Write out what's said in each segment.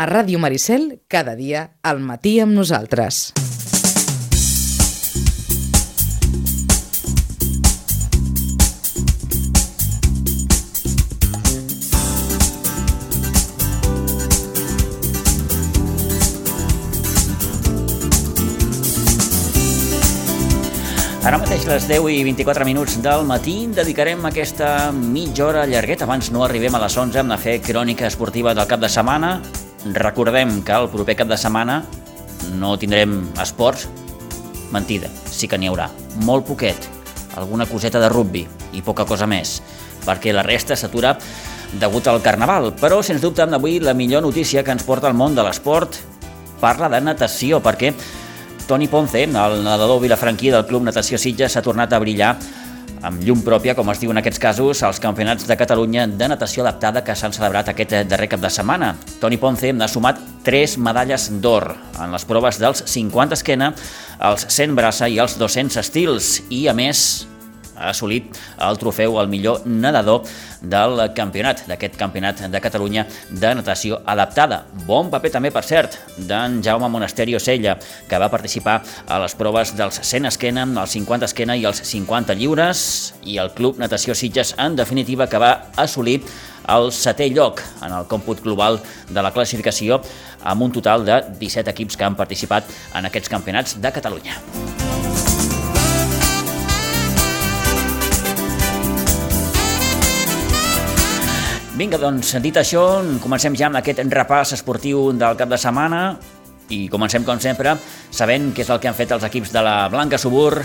A Ràdio Maricel, cada dia, al matí amb nosaltres. Ara mateix les 10 i 24 minuts del matí dedicarem aquesta mitja hora llargueta abans no arribem a les 11 a fer crònica esportiva del cap de setmana. Recordem que el proper cap de setmana no tindrem esports. Mentida, sí que n'hi haurà. Molt poquet. Alguna coseta de rugby i poca cosa més, perquè la resta s'atura degut al Carnaval. Però, sens dubte, avui la millor notícia que ens porta al món de l'esport parla de natació, perquè Toni Ponce, el nedador vilafranquí del Club Natació Sitges, s'ha tornat a brillar amb llum pròpia, com es diu en aquests casos, als campionats de Catalunya de natació adaptada que s'han celebrat aquest darrer cap de setmana. Toni Ponce ha sumat 3 medalles d'or en les proves dels 50 esquena, els 100 braça i els 200 estils, i a més ha assolit el trofeu al millor nedador del campionat, d'aquest campionat de Catalunya de natació adaptada. Bon paper també, per cert, d'en Jaume Monasterio Sella, que va participar a les proves dels 100 esquena, els 50 esquena i els 50 lliures, i el Club Natació Sitges, en definitiva, que va assolir el setè lloc en el còmput global de la classificació amb un total de 17 equips que han participat en aquests campionats de Catalunya. Vinga, doncs, dit això, comencem ja amb aquest repàs esportiu del cap de setmana i comencem, com sempre, sabent què és el que han fet els equips de la Blanca Subur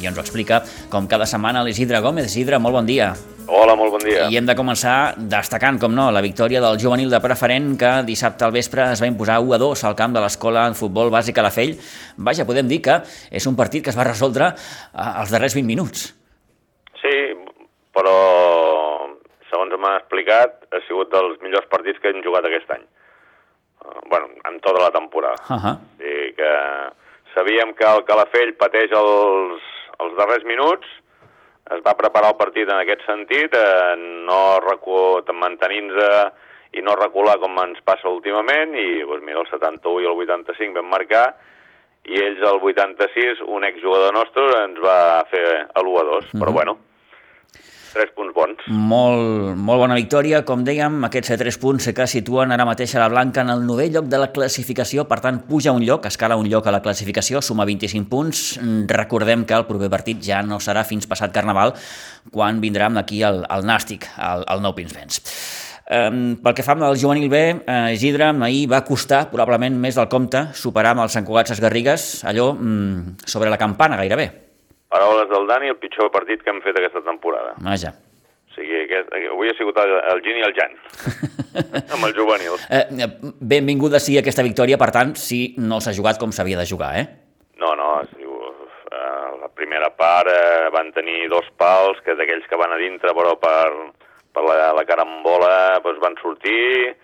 i ens ho explica, com cada setmana, l'Isidre Gómez. Isidre, molt bon dia. Hola, molt bon dia. I hem de començar destacant, com no, la victòria del juvenil de preferent que dissabte al vespre es va imposar 1 a 2 al camp de l'escola en futbol bàsic a la Fell. Vaja, podem dir que és un partit que es va resoldre als darrers 20 minuts. Sí, però m'ha explicat, ha sigut dels millors partits que hem jugat aquest any. Uh, bueno, en tota la temporada. Uh -huh. I que sabíem que el Calafell pateix els, els darrers minuts, es va preparar el partit en aquest sentit, eh, no mantenint-se i no recular com ens passa últimament, i doncs, mira, el 71 i el 85 vam marcar, i ells el 86, un exjugador nostre, ens va fer l'1 a 2, uh -huh. però bueno, tres punts bons. Molt, molt bona victòria, com dèiem, aquests tres punts que situen ara mateix a la Blanca en el novè lloc de la classificació, per tant puja un lloc, escala un lloc a la classificació, suma 25 punts, recordem que el proper partit ja no serà fins passat Carnaval, quan vindrà aquí el, el Nàstic, el, el Nou Pinsbens. Um, pel que fa al juvenil B, uh, Isidre, ahir va costar probablement més del compte superar amb els Sant Cugat Garrigues allò um, sobre la campana gairebé. Paraules del Dani, el pitjor partit que hem fet aquesta temporada. Vaja. O sigui, aquest, avui ha sigut el, el Gini i el Jan, amb el juvenil. Eh, benvinguda sigui aquesta victòria, per tant, si no s'ha jugat com s'havia de jugar, eh? No, no, eh, la primera part eh, van tenir dos pals, que d'aquells que van a dintre, però per, per la, la carambola doncs van sortir,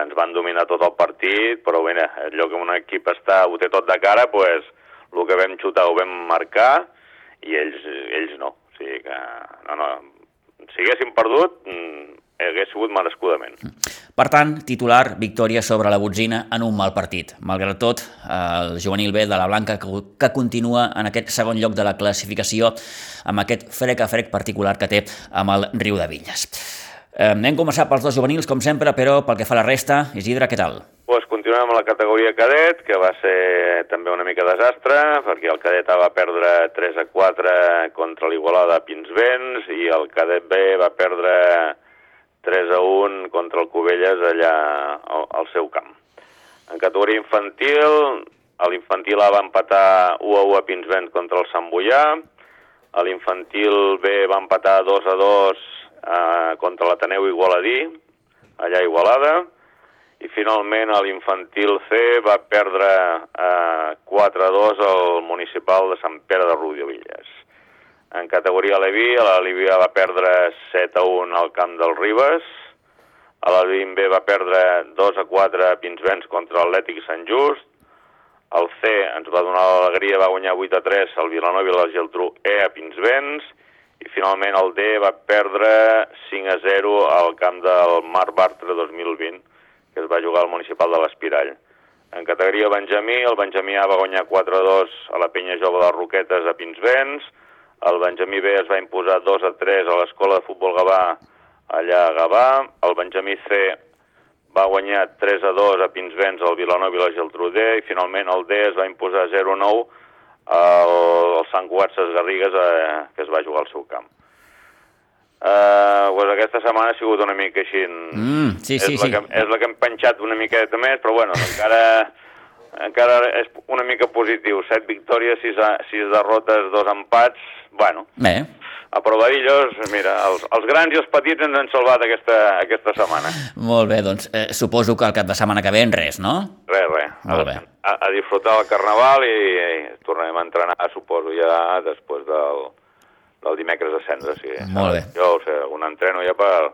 ens van dominar tot el partit, però bé, allò que un equip està, ho té tot de cara, doncs el que vam xutar ho vam marcar, i ells, ells no. O sigui que, no, no, si haguéssim perdut, hagués sigut merescudament. Per tant, titular, victòria sobre la Botzina en un mal partit. Malgrat tot, el juvenil B de la Blanca que, continua en aquest segon lloc de la classificació amb aquest frec a frec particular que té amb el Riu de Villes. Eh, hem començat pels dos juvenils, com sempre, però pel que fa a la resta, Isidre, què tal? Continuem amb la categoria cadet, que va ser també una mica desastre, perquè el cadet A va perdre 3 a 4 contra l'Igualada Pinsbens i el cadet B va perdre 3 a 1 contra el Cubelles allà al, seu camp. En categoria infantil, l'infantil A va empatar 1 a 1 a Pinsbens contra el Sant Boià, l'infantil B va empatar 2 a 2 eh, contra l'Ateneu Igualadí, allà a Igualada, i finalment l'infantil C va perdre eh, 4 a 2 al municipal de Sant Pere de Rodiovilles. En categoria Levi, la Livia va perdre 7 a 1 al camp del Ribes, a la B va perdre 2 a 4 a Pinsbens contra l'Atlètic Sant Just, el C ens va donar l'alegria, va guanyar 8 a 3 al Vilanova i la Geltrú E a Pinsbens, i finalment el D va perdre 5 a 0 al camp del Mar Bartra 2020, que es va jugar al municipal de l'Espirall. En categoria Benjamí, el Benjamí A va guanyar 4-2 a la penya jove de Roquetes a Pinsbens, el Benjamí B es va imposar 2-3 a l'escola de futbol Gavà allà a Gavà, el Benjamí C va guanyar 3-2 a Pinsbens al Vilanova i la Geltrudé i finalment el D es va imposar 0-9 al, al Sant Cugat Garrigues eh, que es va jugar al seu camp. Uh, pues aquesta setmana ha sigut una mica així... Mm, sí, és sí, la sí. Que, és la que hem penjat una miqueta més, però bueno, encara, encara és una mica positiu. Set victòries, sis, a- sis derrotes, dos empats... Bueno, Bé, a Provarillos, mira, els, els grans i els petits ens han salvat aquesta, aquesta setmana. molt bé, doncs eh, suposo que el cap de setmana que ve en res, no? Res, res. Molt bé. A, a disfrutar el Carnaval i, i tornarem a entrenar, suposo, ja després del, del dimecres de cendres. Sí. Molt bé. Jo, o sigui, un entreno ja per,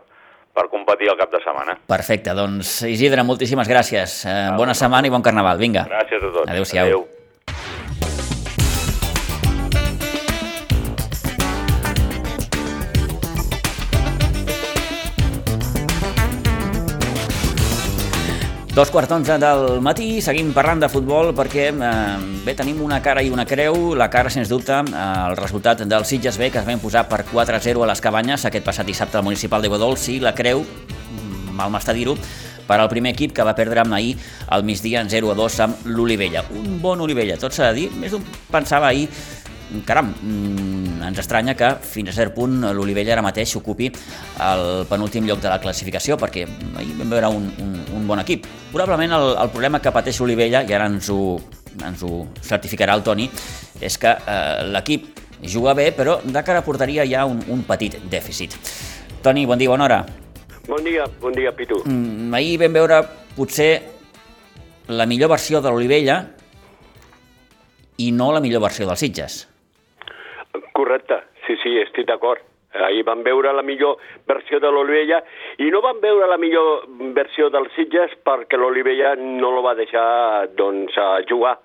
per competir el cap de setmana. Perfecte, doncs Isidre, moltíssimes gràcies. Eh, bona setmana i bon carnaval, vinga. Gràcies a tots. Adéu-siau. Adéu. Dos quarts d'onze del matí, seguim parlant de futbol perquè eh, bé, tenim una cara i una creu. La cara, sens dubte, eh, el resultat del Sitges B, que es va imposar per 4-0 a les Cabanyes aquest passat dissabte al municipal de Godolç, i la creu, mm, mal m'està dir-ho, per al primer equip que va perdre amb ahir al migdia en 0-2 amb l'Olivella. Un bon Olivella, tot s'ha de dir. Més d'un pensava ahir caram, mm, ens estranya que fins a cert punt l'Olivella ara mateix ocupi el penúltim lloc de la classificació perquè ahir vam veure un, un, un bon equip. Probablement el, el problema que pateix l'Olivella, i ara ens ho, ens ho certificarà el Toni, és que eh, l'equip juga bé, però de cara a porteria hi ha un, un petit dèficit. Toni, bon dia, bona hora. Bon dia, bon dia, Pitu. Mm, ahir vam veure potser la millor versió de l'Olivella i no la millor versió dels Sitges. Correcte, sí, sí, estic d'acord. Ahir van veure la millor versió de l'Olivella i no van veure la millor versió dels Sitges perquè l'Olivella no lo va deixar doncs, jugar.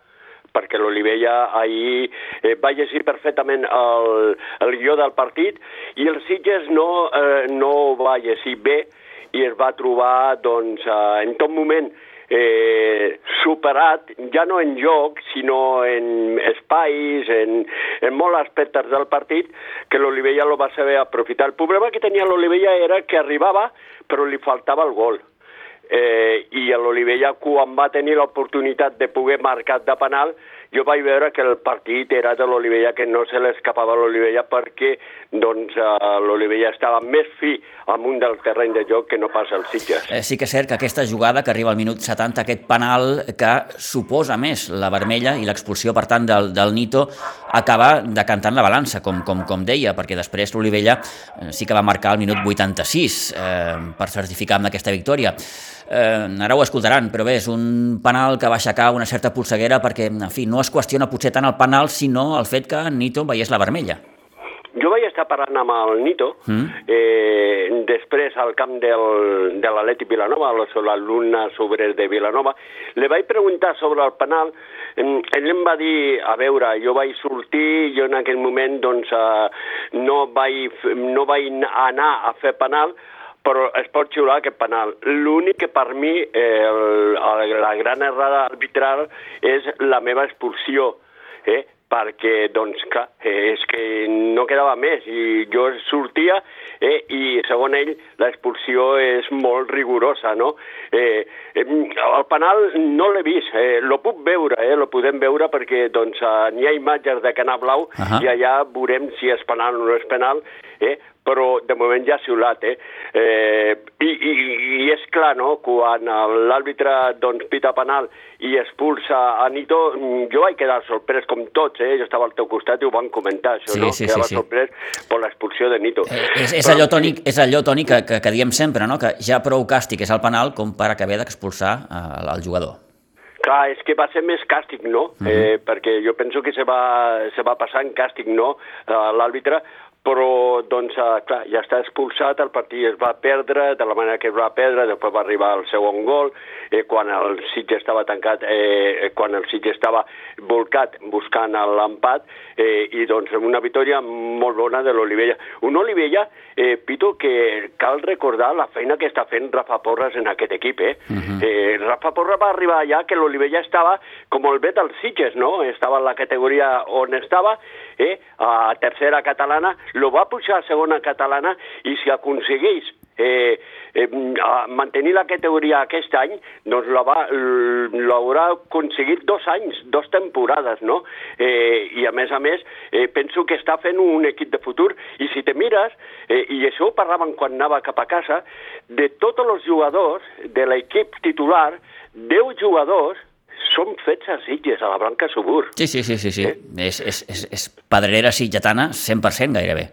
Perquè l'Olivella ahir eh, va llegir perfectament el, el guió del partit i el Sitges no, eh, no va llegir bé i es va trobar doncs, eh, en tot moment eh, superat, ja no en joc, sinó en espais, en, en molts aspectes del partit, que l'Olivella lo va saber aprofitar. El problema que tenia l'Olivella era que arribava, però li faltava el gol. Eh, I l'Olivella, quan va tenir l'oportunitat de poder marcar de penal, jo vaig veure que el partit era de l'Olivella, que no se l'escapava l'Olivella perquè doncs, eh, l'Olivella estava més fi amunt del terreny de joc que no pas el Sitges. Eh, sí que és cert que aquesta jugada que arriba al minut 70, aquest penal que suposa més la vermella i l'expulsió, per tant, del, del Nito, acaba decantant la balança, com, com, com deia, perquè després l'Olivella eh, sí que va marcar el minut 86 eh, per certificar amb aquesta victòria. Eh, ara ho escoltaran, però bé, és un penal que va aixecar una certa polseguera perquè, en fi, no es qüestiona potser tant el penal, sinó el fet que Nito veiés la vermella. Jo vaig estar parlant amb el Nito Mm. eh, després al camp del, de l'Atleti Vilanova, los alumnes obres de Vilanova. Le vaig preguntar sobre el penal. Ell em va dir, a veure, jo vaig sortir, jo en aquell moment doncs, eh, no, vaig, no vaig anar a fer penal, però es pot xiular aquest penal. L'únic que per mi, eh, el, el, la gran errada arbitral és la meva expulsió, eh? perquè, doncs, clar, eh, és que no quedava més, i jo sortia, eh, i segons ell, l'expulsió és molt rigorosa, no? Eh, eh, el penal no l'he vist, eh, lo puc veure, eh, lo podem veure perquè, doncs, eh, n'hi ha imatges de Canà Blau, Ahà. i allà veurem si és penal o no és penal, eh, però de moment ja ha xiulat, eh? eh i, i, I és clar, no?, quan l'àrbitre doncs, pita penal i expulsa a Nito, mm, jo vaig quedar sorprès com tots, eh? Jo estava al teu costat i ho van comentar, això, Sí, no? sí, Quedava sí, sí. sorprès per l'expulsió de Nito. Eh, és, és Però- allò, Toni, és allò, Toni que, que, que diem sempre, no? que ja prou càstig és el penal com per acabar d'expulsar eh, el jugador. Clar, és que va ser més càstig, no? Mhm. eh, perquè jo penso que se va, se va passar en càstig, no?, l'àrbitre, però doncs, eh, clar, ja està expulsat, el partit es va perdre de la manera que es va perdre, després va arribar el segon gol, eh, quan el Sitge estava tancat, eh, quan el Sitge estava volcat buscant l'empat, eh, i doncs una victòria molt bona de l'Olivella. Un Olivella, eh, Pito, que cal recordar la feina que està fent Rafa Porras en aquest equip, eh? Uh -huh. eh Rafa Porras va arribar allà que l'Olivella estava com el bet dels Sitges, no? Estava en la categoria on estava, eh? a tercera catalana, lo va pujar a segona catalana i si aconsegueix eh, eh, mantenir la categoria aquest any, doncs l'haurà aconseguit dos anys, dos temporades, no? Eh, I a més a més, eh, penso que està fent un equip de futur i si te mires, eh, i això ho parlaven quan anava cap a casa, de tots els jugadors de l'equip titular, 10 jugadors són fets a Sitges, a la Blanca Subur. Sí, sí, sí, sí, sí. Eh? És, és, és, és pedrera sitgetana 100% gairebé.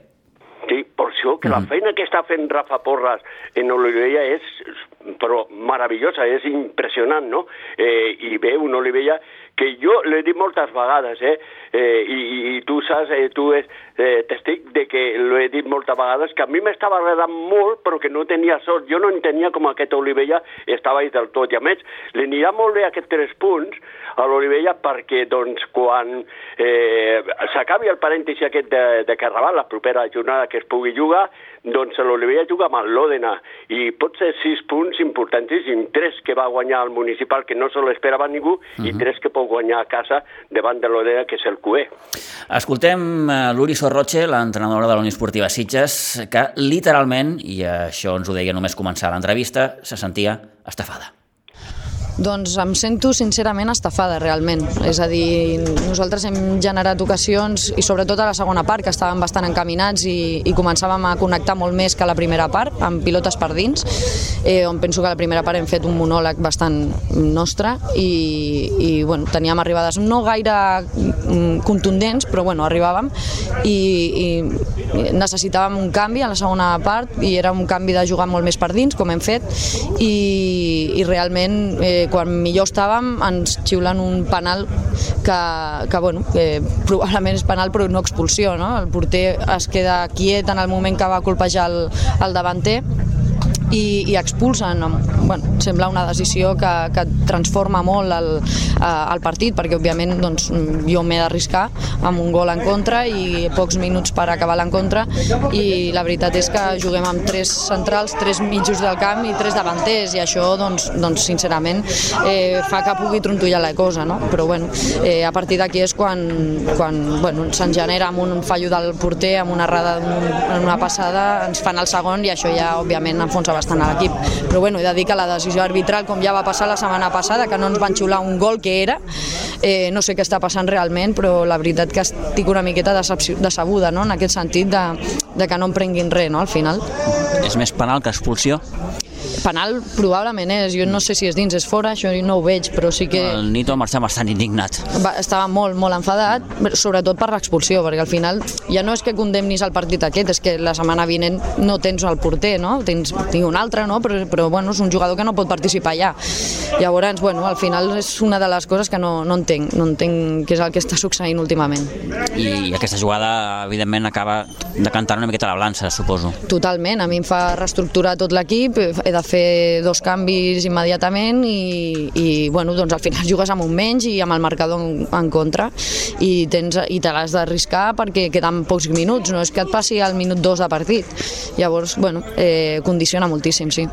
Sí, per això que mm -hmm. la feina que està fent Rafa Porras en Olivella és però meravellosa, és impressionant, no? Eh, I ve un Olivella que jo l'he dit moltes vegades, eh? Eh i, i tu saps, eh, tu és eh, testic de que l'he dit moltes vegades, que a mi m'estava agradant molt, però que no tenia sort. Jo no entenia com aquest Olivella estava ahí del tot. I a més, li anirà molt bé aquests tres punts a l'Olivella perquè, doncs, quan eh, s'acabi el parèntesi aquest de, de Carnaval, la propera jornada que es pugui jugar, doncs l'Olivella juga amb el l'Òdena i pot ser sis punts importantíssims, tres que va guanyar el municipal que no se l'esperava ningú uh -huh. i mhm. tres que pot guanyar a casa davant de l'Òdena que és el QE. Escoltem uh, l'Uri Sorroche, l'entrenadora de la Unió Esportiva Sitges, que literalment, i això ens ho deia només començar l'entrevista, se sentia estafada. Doncs em sento sincerament estafada realment. És a dir, nosaltres hem generat ocasions, i sobretot a la segona part, que estàvem bastant encaminats i, i començàvem a connectar molt més que la primera part, amb pilotes per dins, eh, on penso que la primera part hem fet un monòleg bastant nostre i, i bueno, teníem arribades no gaire mm, contundents, però bueno, arribàvem i, i necessitàvem un canvi a la segona part i era un canvi de jugar molt més per dins, com hem fet, i, i realment eh, quan millor estàvem ens xiulen un penal que, que, bueno, que probablement és penal però no expulsió, no? El porter es queda quiet en el moment que va colpejar el, el davanter i, i expulsen. Bueno, sembla una decisió que, que transforma molt el, eh, el partit, perquè òbviament doncs, jo m'he d'arriscar amb un gol en contra i pocs minuts per acabar l'encontre i la veritat és que juguem amb tres centrals, tres mitjos del camp i tres davanters i això doncs, doncs sincerament eh, fa que pugui trontollar la cosa, no? però bueno, eh, a partir d'aquí és quan, quan bueno, se'n genera amb un fallo del porter, amb una errada en una passada, ens fan el segon i això ja òbviament enfonsa bastant a l'equip. Però bueno, he de dir que la decisió arbitral, com ja va passar la setmana passada, que no ens van xular un gol que era, eh, no sé què està passant realment, però la veritat que estic una miqueta decebuda no? en aquest sentit de, de que no em prenguin res no? al final. És més penal que expulsió? Penal probablement és, jo no sé si és dins, és fora, això no ho veig, però sí que... El Nito marxa bastant indignat. Va, estava molt, molt enfadat, sobretot per l'expulsió, perquè al final ja no és que condemnis el partit aquest, és que la setmana vinent no tens el porter, no? Tens, tinc un altre, no? Però, però bueno, és un jugador que no pot participar ja. Llavors, bueno, al final és una de les coses que no, no entenc, no entenc què és el que està succeint últimament. I aquesta jugada, evidentment, acaba de cantar una miqueta la balança, suposo. Totalment, a mi em fa reestructurar tot l'equip, he de fer dos canvis immediatament i, i bueno, doncs al final jugues amb un menys i amb el marcador en, en contra i, tens, i te l'has d'arriscar perquè queden pocs minuts, no és que et passi al minut dos de partit. Llavors, bueno, eh, condiciona moltíssim, sí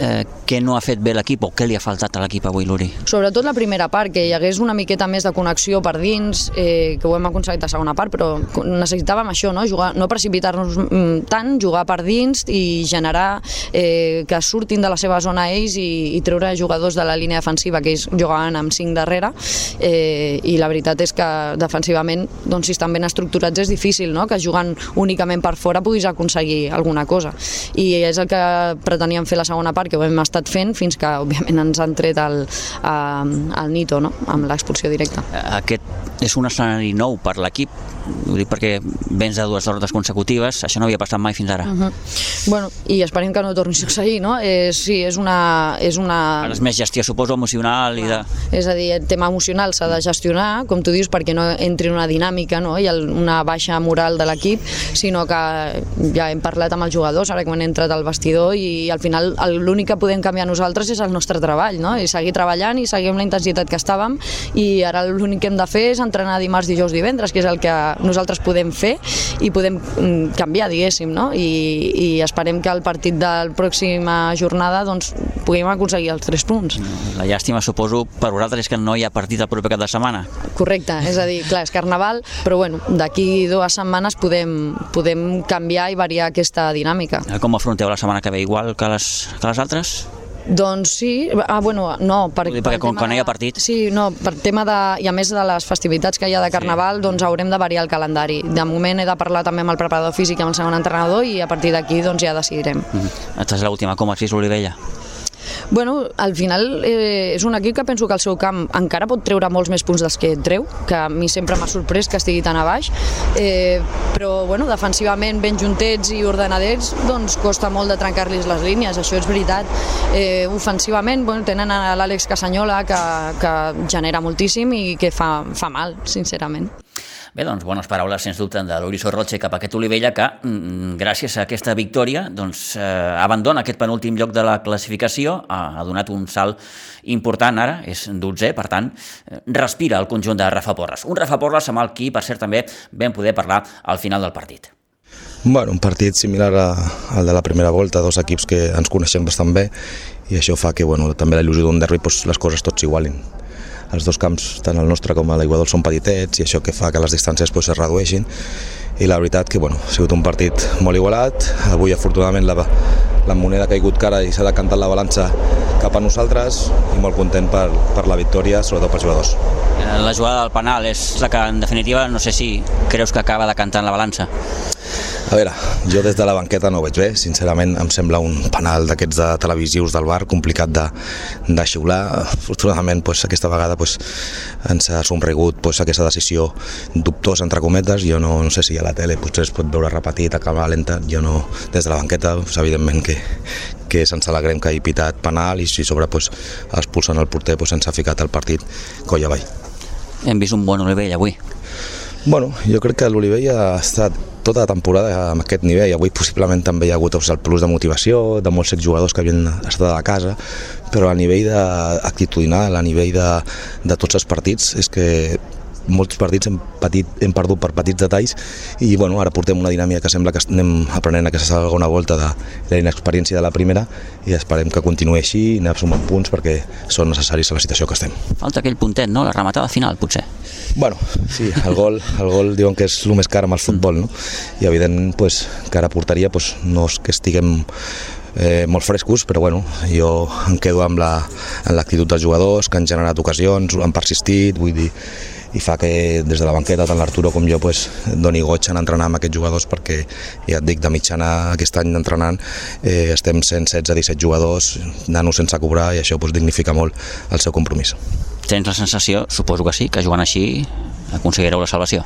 eh, què no ha fet bé l'equip o què li ha faltat a l'equip avui, Luri? Sobretot la primera part, que hi hagués una miqueta més de connexió per dins, eh, que ho hem aconseguit a segona part, però necessitàvem això, no, jugar, no precipitar-nos mm, tant, jugar per dins i generar eh, que surtin de la seva zona ells i, i treure jugadors de la línia defensiva, que ells jugaven amb 5 darrere, eh, i la veritat és que defensivament, doncs, si estan ben estructurats és difícil, no?, que jugant únicament per fora puguis aconseguir alguna cosa. I és el que preteníem fer la segona part, perquè ho hem estat fent fins que, òbviament, ens han tret el, eh, el Nito, no?, amb l'expulsió directa. Aquest és un escenari nou per l'equip, ho dic perquè vens de dues derrotes consecutives, això no havia passat mai fins ara. Uh -huh. Bueno, i esperem que no torni a succeir, no? Eh, sí, és una... És una... Ara és més gestió, suposo, emocional i de... És a dir, el tema emocional s'ha de gestionar, com tu dius, perquè no entri en una dinàmica no? i una baixa moral de l'equip, sinó que ja hem parlat amb els jugadors, ara que hem entrat al vestidor, i al final l'únic que podem canviar nosaltres és el nostre treball, no? i seguir treballant i seguir amb la intensitat que estàvem, i ara l'únic que hem de fer és entrenar dimarts, dijous, divendres, que és el que nosaltres podem fer i podem mm, canviar, diguéssim, no? I, i esperem que al partit de la pròxima jornada doncs, puguem aconseguir els tres punts. La llàstima, suposo, per vosaltres és que no hi ha partit el proper cap de setmana. Correcte, és a dir, clar, és carnaval, però bueno, d'aquí dues setmanes podem, podem canviar i variar aquesta dinàmica. Com afronteu la setmana que ve, igual que les, que les altres? Doncs sí, ah, bueno, no, per, dir, perquè per com que no hi ha partit. Sí, no, per tema de, i a més de les festivitats que hi ha de Carnaval, sí. doncs haurem de variar el calendari. De moment he de parlar també amb el preparador físic i amb el segon entrenador i a partir d'aquí doncs ja decidirem. Mm -hmm. Aquesta és l'última, com has vist l'Olivella? Bueno, al final eh, és un equip que penso que el seu camp encara pot treure molts més punts dels que treu, que a mi sempre m'ha sorprès que estigui tan a baix, eh, però bueno, defensivament ben juntets i ordenadets doncs costa molt de trencar-los les línies, això és veritat. Eh, ofensivament bueno, tenen l'Àlex Casanyola que, que genera moltíssim i que fa, fa mal, sincerament. Bé, doncs, bones paraules, sens dubte, de l'Oriso Roche cap a aquest Olivella que, mm, gràcies a aquesta victòria, doncs, eh, abandona aquest penúltim lloc de la classificació, ha, ha donat un salt important ara, és 12, per tant, eh, respira el conjunt de Rafa Porres. Un Rafa Porres amb el qui, per cert, també vam poder parlar al final del partit. Bueno, un partit similar a, al de la primera volta, dos equips que ens coneixem bastant bé i això fa que bueno, també la il·lusió d'un derbi doncs, les coses tots s'igualin els dos camps, tant el nostre com l'Iguadol, són petitets i això que fa que les distàncies pues, es redueixin i la veritat que bueno, ha sigut un partit molt igualat, avui afortunadament la, la moneda ha caigut cara i s'ha decantat la balança cap a nosaltres i molt content per, per la victòria, sobretot pels jugadors. Eh, la jugada del penal és la que en definitiva no sé si creus que acaba decantant la balança. A veure, jo des de la banqueta no ho veig bé, sincerament em sembla un penal d'aquests de televisius del bar complicat de, de xiular. Afortunadament pues, aquesta vegada pues, ens ha somrigut pues, aquesta decisió dubtosa entre cometes, jo no, no sé si a la tele potser es pot veure repetit a càmera lenta, jo no, des de la banqueta, pues, evidentment que, que sense alegrem que hagi pitat penal i si sobre pues, expulsen el porter pues, ens ha ficat el partit coll avall. Hem vist un bon Olivella avui. Bueno, jo crec que l'Olivella ha estat tota la temporada amb aquest nivell. Avui possiblement també hi ha hagut el plus de motivació, de molts jugadors que havien estat a la casa, però a nivell d'actitudinal, a nivell de, de tots els partits, és que molts partits hem, patit, hem perdut per petits detalls i bueno, ara portem una dinàmica que sembla que anem aprenent aquesta segona volta de la inexperiència de la primera i esperem que continuï així i anem sumant punts perquè són necessaris a la situació que estem. Falta aquell puntet, no? La rematada final, potser. Bueno, sí, el gol, el gol diuen que és el més car amb el futbol, no? I evidentment, pues, que ara portaria pues, no és que estiguem eh, molt frescos, però bueno, jo em quedo amb l'actitud la, dels jugadors que han generat ocasions, han persistit, vull dir, i fa que des de la banqueta tant l'Arturo com jo pues, doni goig en entrenar amb aquests jugadors perquè ja et dic, de mitjana aquest any entrenant eh, estem 116-17 jugadors nanos sense cobrar i això pues, dignifica molt el seu compromís. Tens la sensació, suposo que sí, que jugant així aconseguireu la salvació?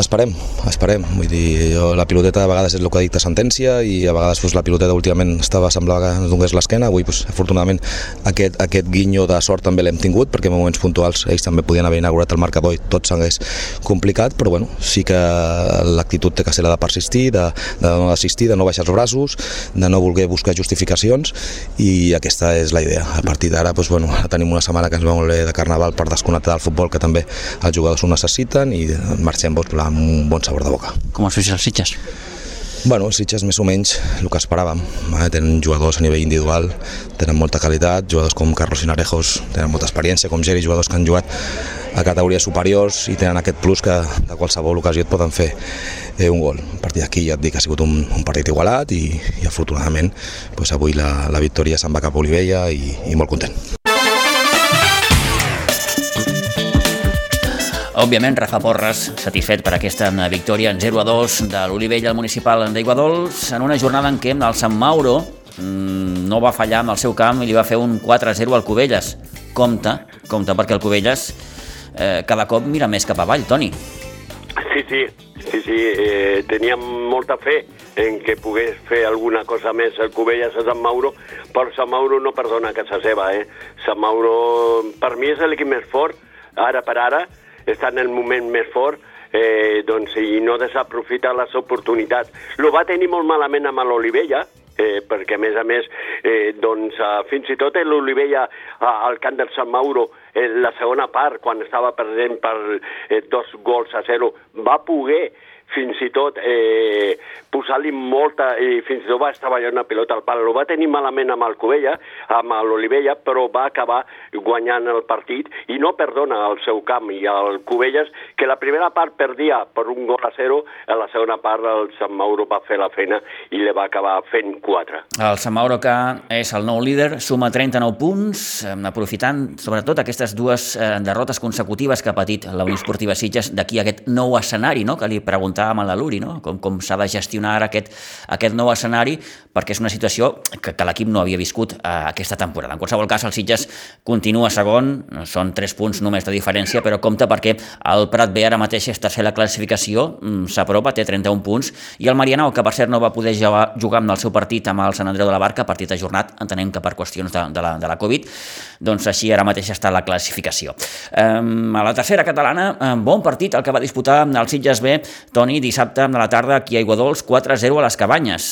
Esperem, esperem. Vull dir, jo, la piloteta a vegades és el que dicta sentència i a vegades pues, la piloteta últimament estava semblava que ens donés l'esquena. Avui, pues, afortunadament, aquest, aquest guinyo de sort també l'hem tingut perquè en moments puntuals ells també podien haver inaugurat el marcador i tot s'hagués complicat, però bueno, sí que l'actitud té que ser la de persistir, de, de no desistir, de no baixar els braços, de no voler buscar justificacions i aquesta és la idea. A partir d'ara, pues, bueno, tenim una setmana que ens va molt bé de Carnaval per desconnectar del futbol, que també els jugadors ho necessiten i marxem doncs, amb un bon sabor de boca. Com has vist els Sitges? Bueno, els Sitges més o menys el que esperàvem. Eh? Tenen jugadors a nivell individual, tenen molta qualitat, jugadors com Carlos Sinarejos tenen molta experiència, com Geri, jugadors que han jugat a categories superiors i tenen aquest plus que de qualsevol ocasió et poden fer eh, un gol. A partir d'aquí ja et dic que ha sigut un, un partit igualat i, i afortunadament doncs avui la, la victòria se'n va cap a Olivella i, i molt content. Òbviament, Rafa Porres, satisfet per aquesta victòria en 0 a 2 de l'Olivella al municipal d'Aiguadols, en una jornada en què el Sant Mauro mm, no va fallar amb el seu camp i li va fer un 4-0 al Cubelles. Compte, compte, perquè el Cubelles eh, cada cop mira més cap avall, Toni. Sí, sí, sí, sí, eh, teníem molta fe en que pogués fer alguna cosa més el Cubelles a Sant Mauro, però Sant Mauro no perdona casa seva, eh? Sant Mauro, per mi és l'equip més fort, ara per ara, està en el moment més fort, eh, doncs, i no desaprofita les oportunitats. Lo va tenir molt malament amb l'Olivella, eh, perquè a més a més eh, doncs, eh, fins i tot l'Olivella al camp del Sant Mauro eh, la segona part, quan estava perdent per eh, dos gols a zero, va poder fins i tot eh, posar-li molta, i fins i tot va estar ballant una pilota al pal. Ho va tenir malament amb el Covella, amb l'Olivella, però va acabar guanyant el partit i no perdona el seu camp. I el Covelles, que la primera part perdia per un gol a zero, a la segona part el Sant Mauro va fer la feina i le va acabar fent 4. El Sant Mauro, que és el nou líder, suma 39 punts, aprofitant sobretot aquestes dues eh, derrotes consecutives que ha patit la Unió Esportiva Sitges d'aquí aquest nou escenari, no? que li preguntàvem a la Luri, no? com, com s'ha de gestionar aquest, aquest nou escenari, perquè és una situació que, que l'equip no havia viscut eh, aquesta temporada. En qualsevol cas, el Sitges continua segon, són 3 punts només de diferència, però compta perquè el Prat B ara mateix és tercer la classificació, mm, s'apropa, té 31 punts, i el Marianao, que per cert no va poder jugar, jugar amb el seu partit amb el Sant Andreu de la Barca, partit ajornat, entenem que per qüestions de, de, la, de la Covid, doncs així ara mateix està la classificació. Um, a la tercera catalana, um, bon partit el que va disputar el Sitges B, Toni, dissabte a la tarda aquí a Aiguadols, 4-0 a les Cabanyes.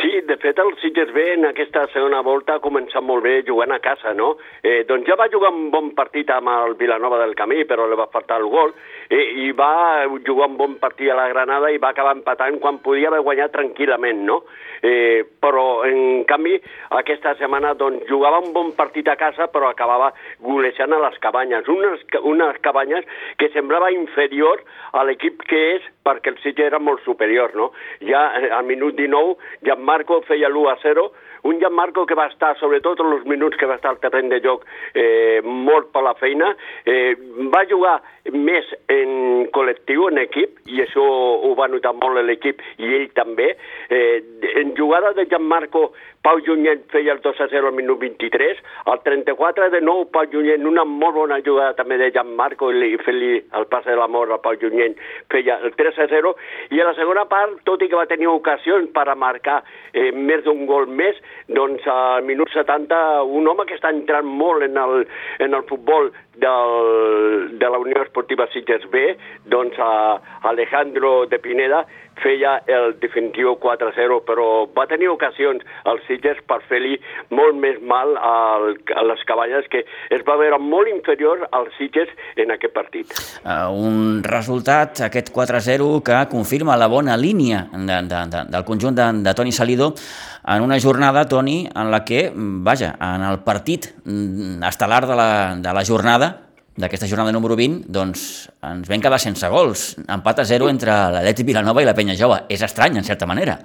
Sí, de fet el Sitges B en aquesta segona volta ha començat molt bé jugant a casa, no? Eh, doncs ja va jugar un bon partit amb el Vilanova del Camí, però li va faltar el gol, eh, i va jugar un bon partit a la Granada i va acabar empatant quan podia haver guanyat tranquil·lament, no? Eh, però, en canvi, aquesta setmana doncs, jugava un bon partit a casa, però acabava golejant a les cabanyes. Unes, unes cabanyes que semblava inferior a l'equip que és perquè el Sitges era molt superior, no? Ja al minut 19, Gianmarco feia l'1 a 0, un Gianmarco que va estar, sobretot en els minuts que va estar al terreny de joc, eh, molt per la feina, eh, va jugar més en col·lectiu, en equip, i això ho va notar molt l'equip i ell també. Eh, en jugada de Gianmarco, Pau Junyent feia el 2 a 0 al minut 23, al 34 de nou Pau Junyent, una molt bona jugada també de Gianmarco, i fent-li el pas de l'amor al Pau Junyent, feia el 3 a 0, i a la segona part, tot i que va tenir ocasions per a marcar eh, més d'un gol més, doncs al minut 70, un home que està entrant molt en el, en el futbol del, de la Unió Esportiva Sitges B, doncs a Alejandro de Pineda feia el definitiu 4-0, però va tenir ocasions als Sitges per fer-li molt més mal al, a les caballes, que es va veure molt inferior als Sitges en aquest partit. Uh, un resultat, aquest 4-0, que confirma la bona línia de, de, de, del conjunt de, de Toni Salido en una jornada, Toni, en la que, vaja, en el partit mm, estel·lar de la, de la jornada, d'aquesta jornada número 20, doncs ens vam quedar sense gols. Empat a 0 entre l'Atleti Vilanova i la Penya Jove. És estrany, en certa manera.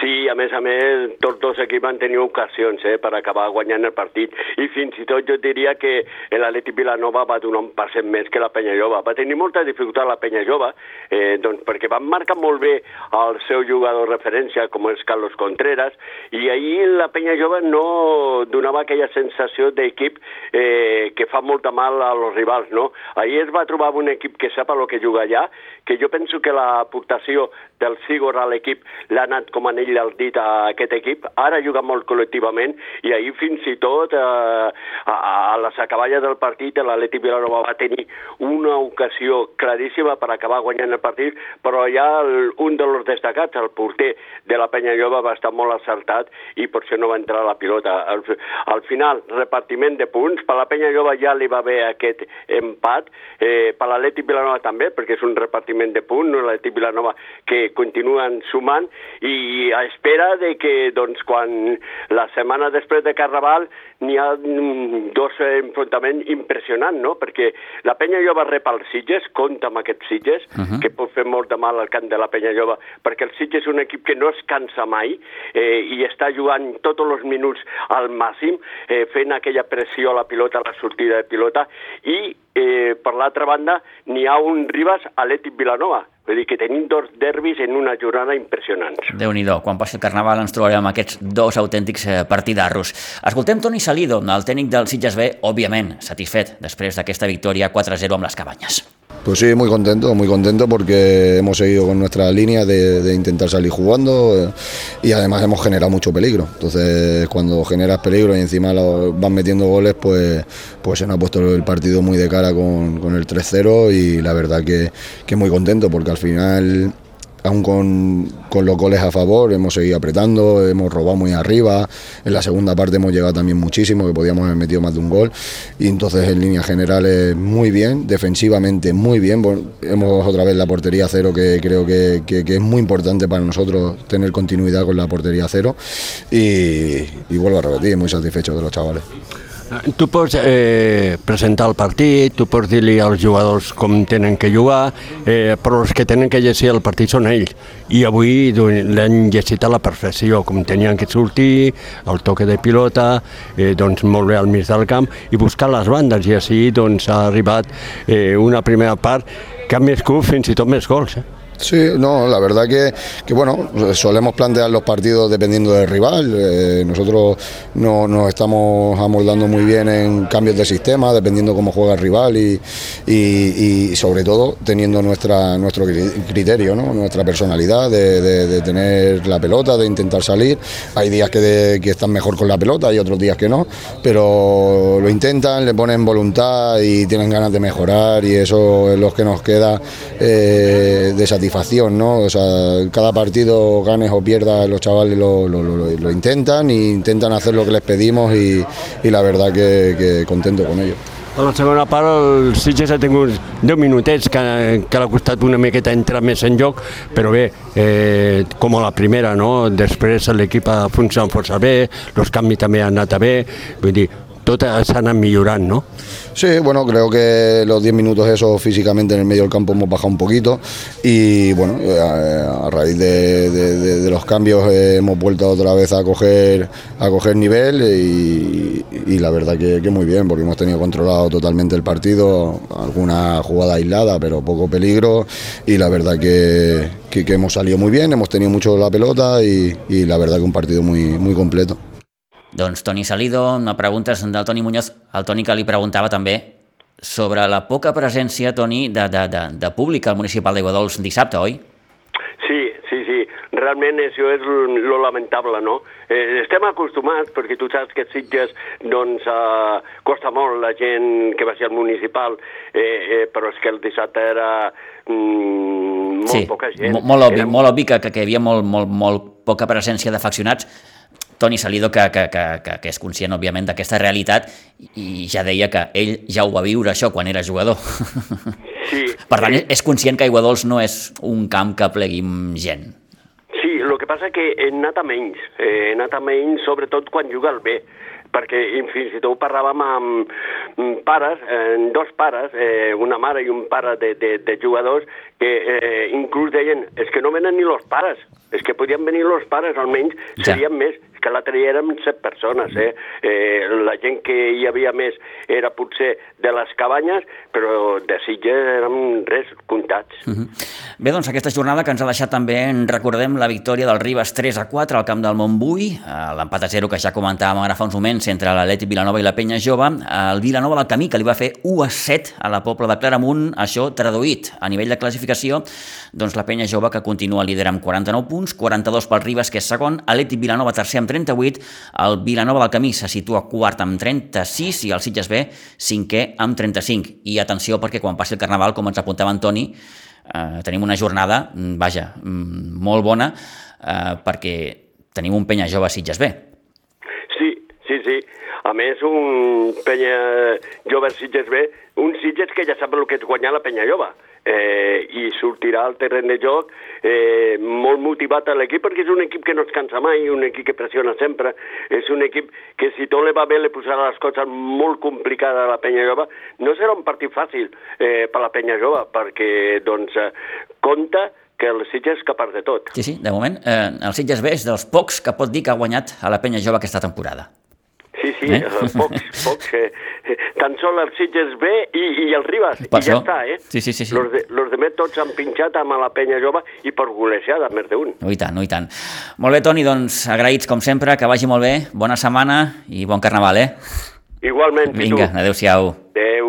Sí, més a més, tots dos equips van tenir ocasions eh, per acabar guanyant el partit i fins i tot jo diria que l'Atleti Vilanova va donar un passet més que la Penya Jova. Va tenir molta dificultat la Penya Jova eh, doncs perquè van marcar molt bé el seu jugador referència, com és Carlos Contreras, i ahir la Penya Jova no donava aquella sensació d'equip eh, que fa molta mal als rivals, no? Ahir es va trobar un equip que sap el que juga allà, que jo penso que l'aportació del Sigor a l'equip l'ha anat com anell al dit a aquest equip. Ara juga molt col·lectivament i ahir fins i tot eh, a, a les acaballes del partit l'Atleti Vilanova va tenir una ocasió claríssima per acabar guanyant el partit, però ja el, un dels destacats, el porter de la Penya Jova, va estar molt acertat i per això no va entrar la pilota. Al, al final, repartiment de punts, per la Penya Jova ja li va haver aquest empat, eh, per l'Atleti Vilanova també, perquè és un repartiment de punts, no? l'Atleti Vilanova que continuen sumant i a espera de que doncs, quan la setmana després de Carnaval n'hi ha mm, dos enfrontaments impressionants, no? perquè la Penya Jova rep els Sitges, compta amb aquests Sitges, uh -huh. que pot fer molt de mal al camp de la Penya Jova, perquè el Sitges és un equip que no es cansa mai eh, i està jugant tots els minuts al màxim, eh, fent aquella pressió a la pilota, a la sortida de pilota, i eh, per l'altra banda n'hi ha un Ribas Atlètic Vilanova, Vull dir que tenim dos derbis en una jornada impressionants. déu nhi quan passi el Carnaval ens trobarem amb aquests dos autèntics eh, partidarros. Escoltem Toni Salido, el tècnic del Sitges B, òbviament, satisfet després d'aquesta victòria 4-0 amb les cabanyes. Pues sí, muy contento, muy contento porque hemos seguido con nuestra línea de, intentar salir jugando eh, y además hemos generado mucho peligro. Entonces, cuando generas peligro y encima lo van metiendo goles, pues, pues se nos ha puesto el partido muy de cara con, con el 3-0 y la verdad que, que muy contento porque al final aún con, con, los goles a favor, hemos seguido apretando, hemos robado muy arriba, en la segunda parte hemos llegado también muchísimo, que podíamos haber metido más de un gol, y entonces en líneas generales muy bien, defensivamente muy bien, hemos otra vez la portería cero, que creo que, que, que es muy importante para nosotros tener continuidad con la portería cero, y, y vuelvo a repetir, muy satisfecho de los chavales. Tu pots eh, presentar el partit, tu pots dir-li als jugadors com tenen que jugar, eh, però els que tenen que llegir el partit són ells. I avui l'han llegit a la perfecció, com tenien que sortir, el toque de pilota, eh, doncs molt bé al mig del camp, i buscar les bandes, i així doncs, ha arribat eh, una primera part que ha més fins i tot més gols. Eh? Sí, no, la verdad que, que, bueno, solemos plantear los partidos dependiendo del rival. Eh, nosotros no, nos estamos amoldando muy bien en cambios de sistema, dependiendo cómo juega el rival y, y, y sobre todo teniendo nuestra, nuestro criterio, ¿no? nuestra personalidad de, tener la pelota, de intentar salir. Hay días que, de, que están mejor con la pelota y otros días que no, pero lo intentan, le ponen voluntad y tienen ganas de mejorar y eso es lo que nos queda eh, de satisfacción satisfacción, ¿no? O sea, cada partido, ganes o pierdas, los chavales lo, lo, lo, lo intentan e intentan hacer lo que les pedimos y, y la verdad que, que contento con ello. A la segona part el Sitges ha tingut 10 minutets que, que l'ha costat una miqueta entrar més en joc, però bé, eh, com a la primera, no? després l'equip ha funcionat força bé, els canvis també han anat bé, vull dir, tot s'ha anat millorant, no? Sí, bueno, creo que los 10 minutos eso físicamente en el medio del campo hemos bajado un poquito y bueno, a, a raíz de, los cambios eh, hemos vuelto otra vez a coger, a coger nivel y, la verdad que, que, muy bien porque hemos tenido controlado totalmente el partido, alguna jugada aislada pero poco peligro y la verdad que, que, hemos salido muy bien, hemos tenido mucho la pelota y, y la verdad que un partido muy, muy completo. Doncs Toni Salido, una pregunta del Toni Muñoz, el Toni que li preguntava també sobre la poca presència, Toni, de, de, de, de públic al municipal d'Iguadols dissabte, oi? Sí, sí, sí. Realment això és lo lamentable, no? Eh, estem acostumats, perquè tu saps que Sitges, doncs, eh, costa molt la gent que va ser al municipal, eh, eh, però és que el dissabte era mm, molt sí, poca gent. Molt obvi, era... molt obvi que, que hi havia molt, molt, molt poca presència d'afeccionats, Toni Salido, que, que, que, que, que és conscient, òbviament, d'aquesta realitat i ja deia que ell ja ho va viure, això, quan era jugador. Sí, per tant, sí. és conscient que Aiguadols no és un camp que plegui gent. Sí, el que passa que he anat a menys, he anat a menys sobretot quan juga el B, perquè fins i tot parlàvem amb pares, eh, dos pares, eh, una mare i un pare de, de, de jugadors, que eh, inclús deien, és es que no venen ni los pares, és que podien venir los pares, almenys Ja. serien més, és que l'altre dia érem set persones, eh? eh? La gent que hi havia més era potser de les cabanyes, però de Sitges érem res, comptats. Uh -huh. Bé, doncs aquesta jornada que ens ha deixat també, en recordem la victòria del Ribes 3 a 4 al camp del Montbui, eh, l'empat a 0 que ja comentàvem ara fa uns moments entre l'Atleti Vilanova i la Penya Jove, el Vilanova del Camí que li va fer 1 a 7 a la Pobla de Claramunt, això traduït a nivell de classificació, doncs la Penya Jove que continua líder amb 49 punts, 42 pel Ribes que és segon, Atleti Vilanova tercer amb 38, el Vilanova del Camí se situa quart amb 36 i el Sitges B cinquè amb 35. I atenció perquè quan passi el Carnaval, com ens apuntava Antoni, eh, tenim una jornada, mm, vaja, mm, molt bona, eh, perquè tenim un penya jove a Sitges B. Sí, sí, sí. A més, un penya jove Sitges B, un Sitges que ja sap el que és guanyar la penya jove. Eh, i sortirà al terreny de joc eh, molt motivat a l'equip perquè és un equip que no es cansa mai, un equip que pressiona sempre, és un equip que si tot li va bé li posarà les coses molt complicades a la penya jove. No serà un partit fàcil eh, per la penya jove perquè doncs, eh, compta que el Sitges és capaç de tot. Sí, sí, de moment, eh, el Sitges B és dels pocs que pot dir que ha guanyat a la penya jove aquesta temporada. Sí, sí, Eh? pocs, pocs. Eh, eh, tan sol el Sitges B i, i el Ribas, Per i ja això. està, eh? Sí, sí, sí, sí. Los de, los de més tots han pinxat amb la penya jove i per golejada, més d'un. No, i tant, no, i tant. Molt bé, Toni, doncs agraïts com sempre, que vagi molt bé, bona setmana i bon carnaval, eh? Igualment. Vinga, adeu-siau. Adéu.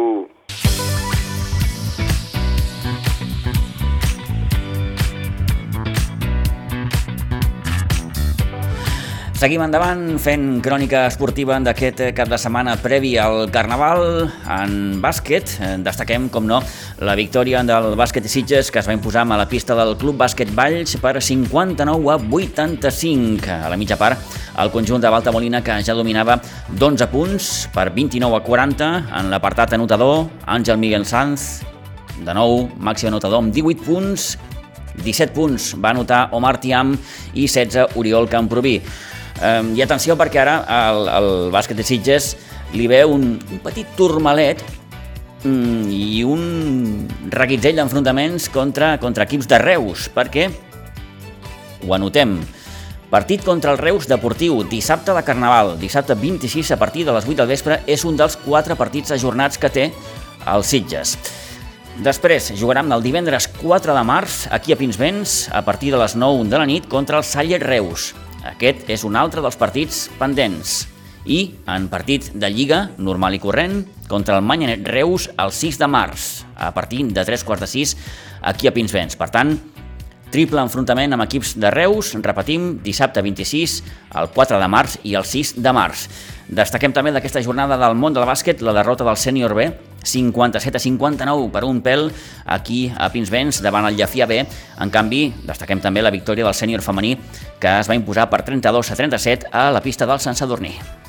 Seguim endavant fent crònica esportiva d'aquest cap de setmana previ al Carnaval. En bàsquet eh, destaquem, com no, la victòria del bàsquet Sitges que es va imposar a la pista del Club Bàsquet Valls per 59 a 85. A la mitja part, el conjunt de Balta Molina que ja dominava d'11 punts per 29 a 40 en l'apartat anotador. Àngel Miguel Sanz, de nou, màxim anotador amb 18 punts, 17 punts va anotar Omar Tiam i 16 Oriol Camproví. Um, I atenció perquè ara el, el bàsquet de Sitges li ve un, un petit turmalet mm, i un reguitzell d'enfrontaments contra, contra equips de Reus, perquè ho anotem. Partit contra el Reus Deportiu, dissabte de Carnaval, dissabte 26 a partir de les 8 del vespre, és un dels quatre partits ajornats que té el Sitges. Després jugarem el divendres 4 de març aquí a Pinsbens a partir de les 9 de la nit contra el Saller Reus. Aquest és un altre dels partits pendents. I en partit de Lliga, normal i corrent, contra el Manyanet Reus el 6 de març, a partir de 3 quarts de 6 aquí a Pinsbens. Per tant, triple enfrontament amb equips de Reus, repetim, dissabte 26, el 4 de març i el 6 de març. Destaquem també d'aquesta jornada del món del bàsquet la derrota del sènior B, 57 a 59 per un pèl aquí a Pinsbens davant el Llafia B. En canvi, destaquem també la victòria del sènior femení que es va imposar per 32 a 37 a la pista del Sant Sadurní.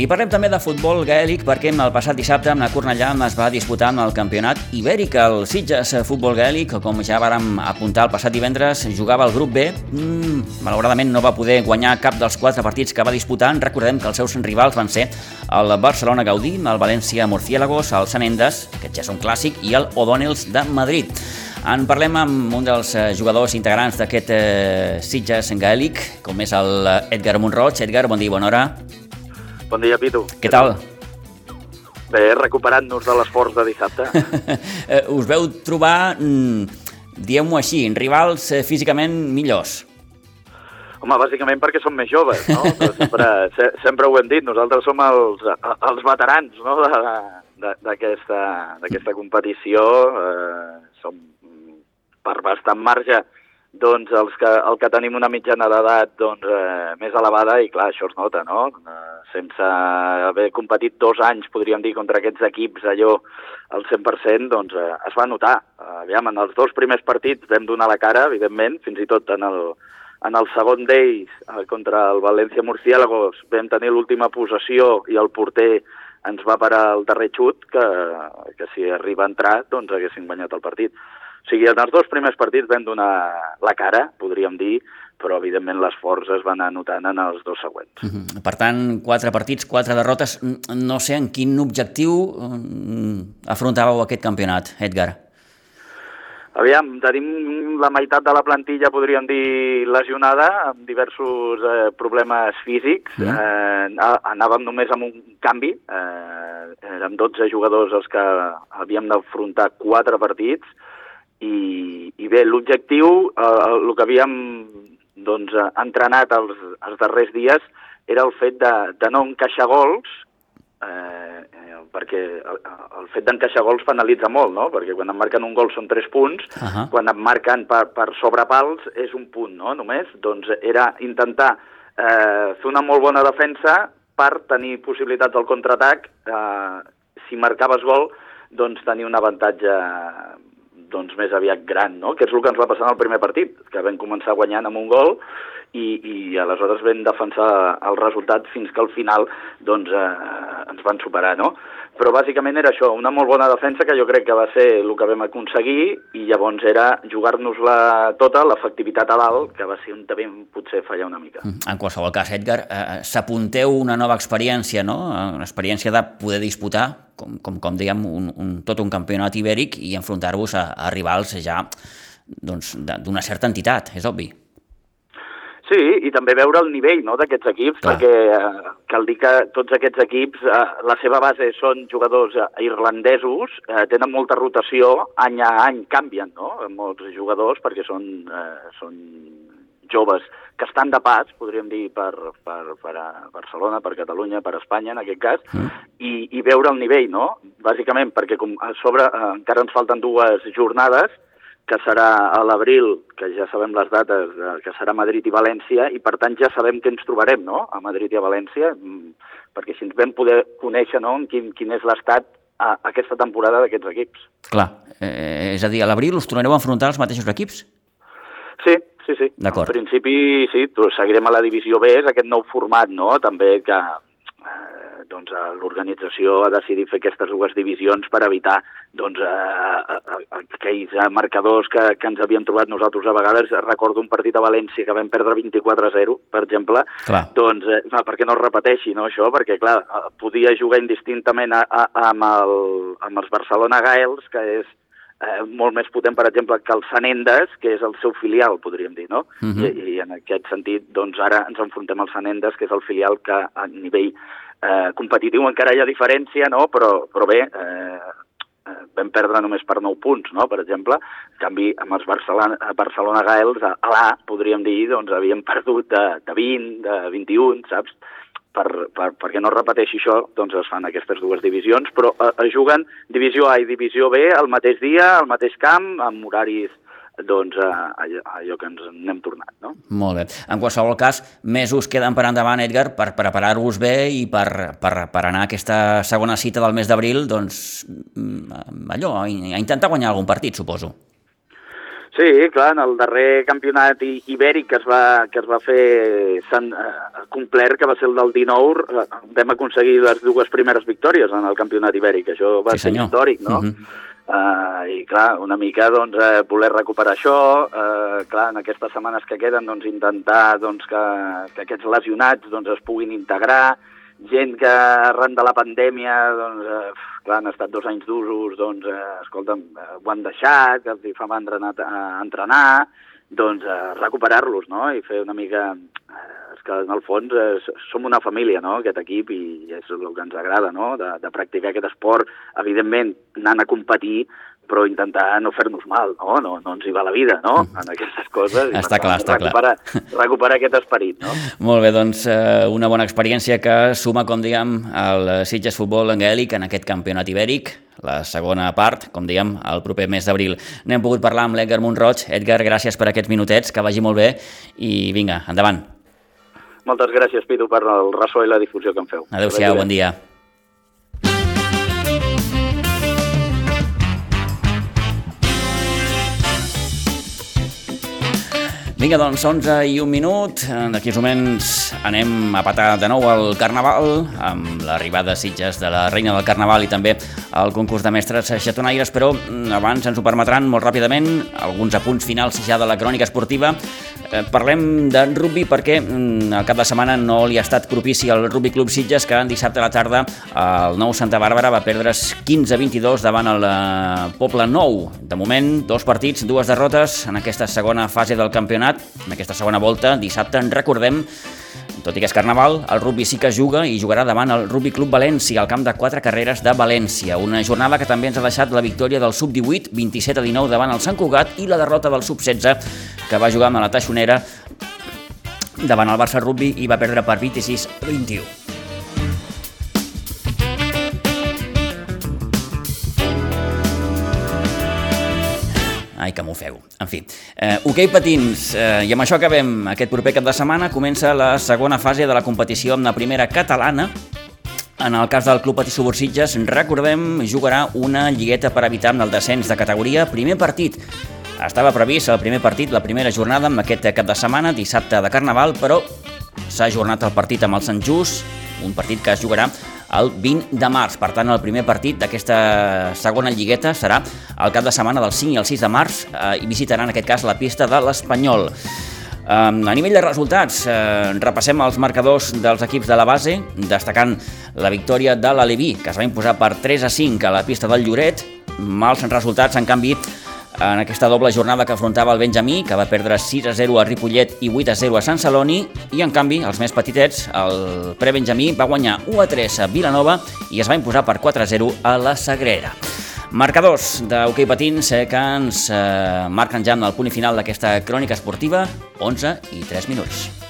I parlem també de futbol gaèlic perquè el passat dissabte amb la Cornellà es va disputar el campionat ibèric. El Sitges Futbol Gaèlic, com ja vàrem apuntar el passat divendres, jugava al grup B. Mm, malauradament no va poder guanyar cap dels quatre partits que va disputar. Recordem que els seus rivals van ser el Barcelona Gaudí, el València Murciélagos, el Sant Endes, aquest ja és un clàssic, i el O'Donnells de Madrid. En parlem amb un dels eh, jugadors integrants d'aquest eh, Sitges Gaèlic, com és el Edgar Monroig. Edgar, bon dia, bona hora. Bon dia, Pitu. Què tal? Bé, recuperant-nos de l'esforç de dissabte. Eh, Us veu trobar, mm, diguem-ho així, rivals eh, físicament millors. Home, bàsicament perquè som més joves, no? Però sempre, se, sempre ho hem dit, nosaltres som els, els veterans no? De- de- d'aquesta competició. Eh, som per bastant marge doncs els que, el que tenim una mitjana d'edat doncs, eh, més elevada i clar, això es nota, no? Eh, sense haver competit dos anys, podríem dir, contra aquests equips allò al 100%, doncs eh, es va notar. Eh, aviam, en els dos primers partits vam donar la cara, evidentment, fins i tot en el, en el segon d'ells, eh, contra el València Murciélagos, vam tenir l'última possessió i el porter ens va parar el darrer xut, que, que si arriba a entrar, doncs haguessin guanyat el partit. O sigui, en els dos primers partits vam donar la cara, podríem dir, però evidentment l'esforç es va anar notant en els dos següents. Mhm. Per tant, quatre partits, quatre derrotes. Mm, No sé en quin objectiu mm, afrontàveu aquest campionat, Edgar. Aviam, tenim la meitat de la plantilla, podríem dir, lesionada, amb diversos eh, problemes físics. Mm. Eh, anàvem només amb un canvi, eh, érem 12 jugadors els que havíem d'afrontar quatre partits, i, i bé, l'objectiu, eh, el que havíem doncs, eh, entrenat els, els darrers dies, era el fet de, de no encaixar gols, eh, eh, perquè el, el fet d'encaixar gols penalitza molt, no? Perquè quan et marquen un gol són 3 punts, Uh -huh. quan et marquen per, per sobrepals és un punt, no? Només, doncs era intentar eh, fer una molt bona defensa per tenir possibilitats al contraatac. Eh, si marcaves gol, doncs tenir un avantatge doncs més aviat gran, no? que és el que ens va passar en el primer partit, que vam començar guanyant amb un gol i, i aleshores vam defensar el resultat fins que al final doncs, eh, ens van superar. No? Però bàsicament era això, una molt bona defensa que jo crec que va ser el que vam aconseguir i llavors era jugar-nos-la tota, l'efectivitat a dalt, que va ser un també potser fallar una mica. Mm, en qualsevol cas, Edgar, eh, s'apunteu una nova experiència, no? Una experiència de poder disputar, com, com, com dèiem, un, un, tot un campionat ibèric i enfrontar-vos a, a rivals ja doncs, d'una doncs, certa entitat, és obvi. Sí, i també veure el nivell no, d'aquests equips, Clar. perquè eh, cal dir que tots aquests equips, eh, la seva base són jugadors eh, irlandesos, eh, tenen molta rotació, any a any canvien, no?, molts jugadors, perquè són, eh, són joves que estan de pas, podríem dir, per, per, per a Barcelona, per Catalunya, per Espanya, en aquest cas, mm. i, i veure el nivell, no?, bàsicament, perquè com a sobre eh, encara ens falten dues jornades, que serà a l'abril, que ja sabem les dates, eh, que serà Madrid i València, i per tant ja sabem què ens trobarem no? a Madrid i a València, mm, perquè si ens vam poder conèixer no? quin, quin és l'estat a, aquesta temporada d'aquests equips. Clar, eh, és a dir, a l'abril us tornareu a enfrontar els mateixos equips? Sí, sí, sí. En principi, sí, seguirem a la divisió B, és aquest nou format, no?, també que doncs, eh, l'organització ha decidit fer aquestes dues divisions per evitar doncs, eh, eh, aquells marcadors que, que ens havíem trobat nosaltres a vegades. Recordo un partit a València que vam perdre 24-0, per exemple, clar. doncs eh, perquè no es repeteixi no, això, perquè clar, podia jugar indistintament a, a, amb, el, amb els Barcelona Gaels, que és eh, molt més potent, per exemple, que el Sanendes, que és el seu filial, podríem dir, no? Uh -huh. I, I en aquest sentit, doncs ara ens enfrontem al Sanendes, que és el filial que a nivell eh, competitiu encara hi ha diferència, no? Però, però bé, eh, eh vam perdre només per 9 punts, no? per exemple. En canvi, amb els Barcelona, Barcelona Gaels, a l'A, podríem dir, doncs havíem perdut de, de 20, de 21, saps? per, per, perquè no repeteixi això, doncs es fan aquestes dues divisions, però eh, juguen divisió A i divisió B al mateix dia, al mateix camp, amb horaris doncs a, a, allò que ens n'hem tornat. No? Molt bé. En qualsevol cas, mesos queden per endavant, Edgar, per preparar-vos bé i per, per, per anar a aquesta segona cita del mes d'abril, doncs, mm, allò, a intentar guanyar algun partit, suposo. Sí, clar, en el darrer campionat ibèric que es va, que es va fer Sant, eh, complet, que va ser el del 19, eh, vam aconseguir les dues primeres victòries en el campionat ibèric. Això va sí, ser històric, no? Uh -huh. Uh, I clar, una mica doncs, eh, voler recuperar això, uh, clar, en aquestes setmanes que queden doncs, intentar doncs, que, que aquests lesionats doncs, es puguin integrar, gent que arran de la pandèmia, doncs, eh, clar, han estat dos anys d'usos, doncs, eh, escolta'm, eh, ho han deixat, els hi fa mandra a entrenar, doncs eh, recuperar-los, no?, i fer una mica... Eh, és que en el fons eh, som una família, no?, aquest equip, i és el que ens agrada, no?, de, de practicar aquest esport, evidentment, anant a competir, però intentar no fer-nos mal, no? no? No ens hi va la vida, no?, mm. en aquestes coses. Està clar, està recuperar, clar. Recuperar aquest esperit, no? Molt bé, doncs eh, una bona experiència que suma, com diguem, el Sitges Futbol en Gaèlic en aquest campionat ibèric, la segona part, com dèiem, el proper mes d'abril. N'hem pogut parlar amb l'Edgar Montroig. Edgar, gràcies per aquests minutets, que vagi molt bé i vinga, endavant. Moltes gràcies, Pitu, per el ressò i la difusió que em feu. Adéu-siau, bon dia. Vinga, doncs, 11 i un minut. D'aquí uns moments anem a patar de nou al Carnaval, amb l'arribada de Sitges de la Reina del Carnaval i també el concurs de mestres xatonaires, però mm, abans ens ho permetran molt ràpidament alguns apunts finals ja de la crònica esportiva. Eh, parlem de rugby perquè mm, el cap de setmana no li ha estat propici al Rugby Club Sitges que dissabte a la tarda el nou Santa Bàrbara va perdre 15-22 davant el eh, Poble Nou. De moment, dos partits, dues derrotes en aquesta segona fase del campionat campionat, en aquesta segona volta, dissabte, en recordem, tot i que és carnaval, el rugby sí que juga i jugarà davant el Rugby Club València, al camp de quatre carreres de València. Una jornada que també ens ha deixat la victòria del Sub-18, 27 a 19 davant el Sant Cugat, i la derrota del Sub-16, que va jugar amb la Taixonera davant el Barça Rugby i va perdre per 26 a 21. Ai, que m'ho feu. En fi, eh, okay, patins, eh, i amb això acabem. Aquest proper cap de setmana comença la segona fase de la competició amb la primera catalana. En el cas del Club Patí Subursitges, recordem, jugarà una lligueta per evitar el descens de categoria. Primer partit estava previst el primer partit, la primera jornada amb aquest cap de setmana, dissabte de Carnaval, però s'ha ajornat el partit amb el Sant Just, un partit que es jugarà el 20 de març. Per tant, el primer partit d'aquesta segona lligueta serà el cap de setmana del 5 i el 6 de març eh, i visitaran en aquest cas la pista de l'Espanyol. Um, a nivell de resultats, uh, repassem els marcadors dels equips de la base, destacant la victòria de l'Aleví, que es va imposar per 3 a 5 a la pista del Lloret. Mals resultats, en canvi, en aquesta doble jornada que afrontava el Benjamí, que va perdre 6 a 0 a Ripollet i 8 a 0 a Sant Celoni, i en canvi, els més petitets, el pre-Benjamí va guanyar 1 a 3 a Vilanova i es va imposar per 4 a 0 a la Sagrera. Marcadors d'hoquei patins eh, que ens eh, marquen ja en el punt final d'aquesta crònica esportiva, 11 i 3 minuts.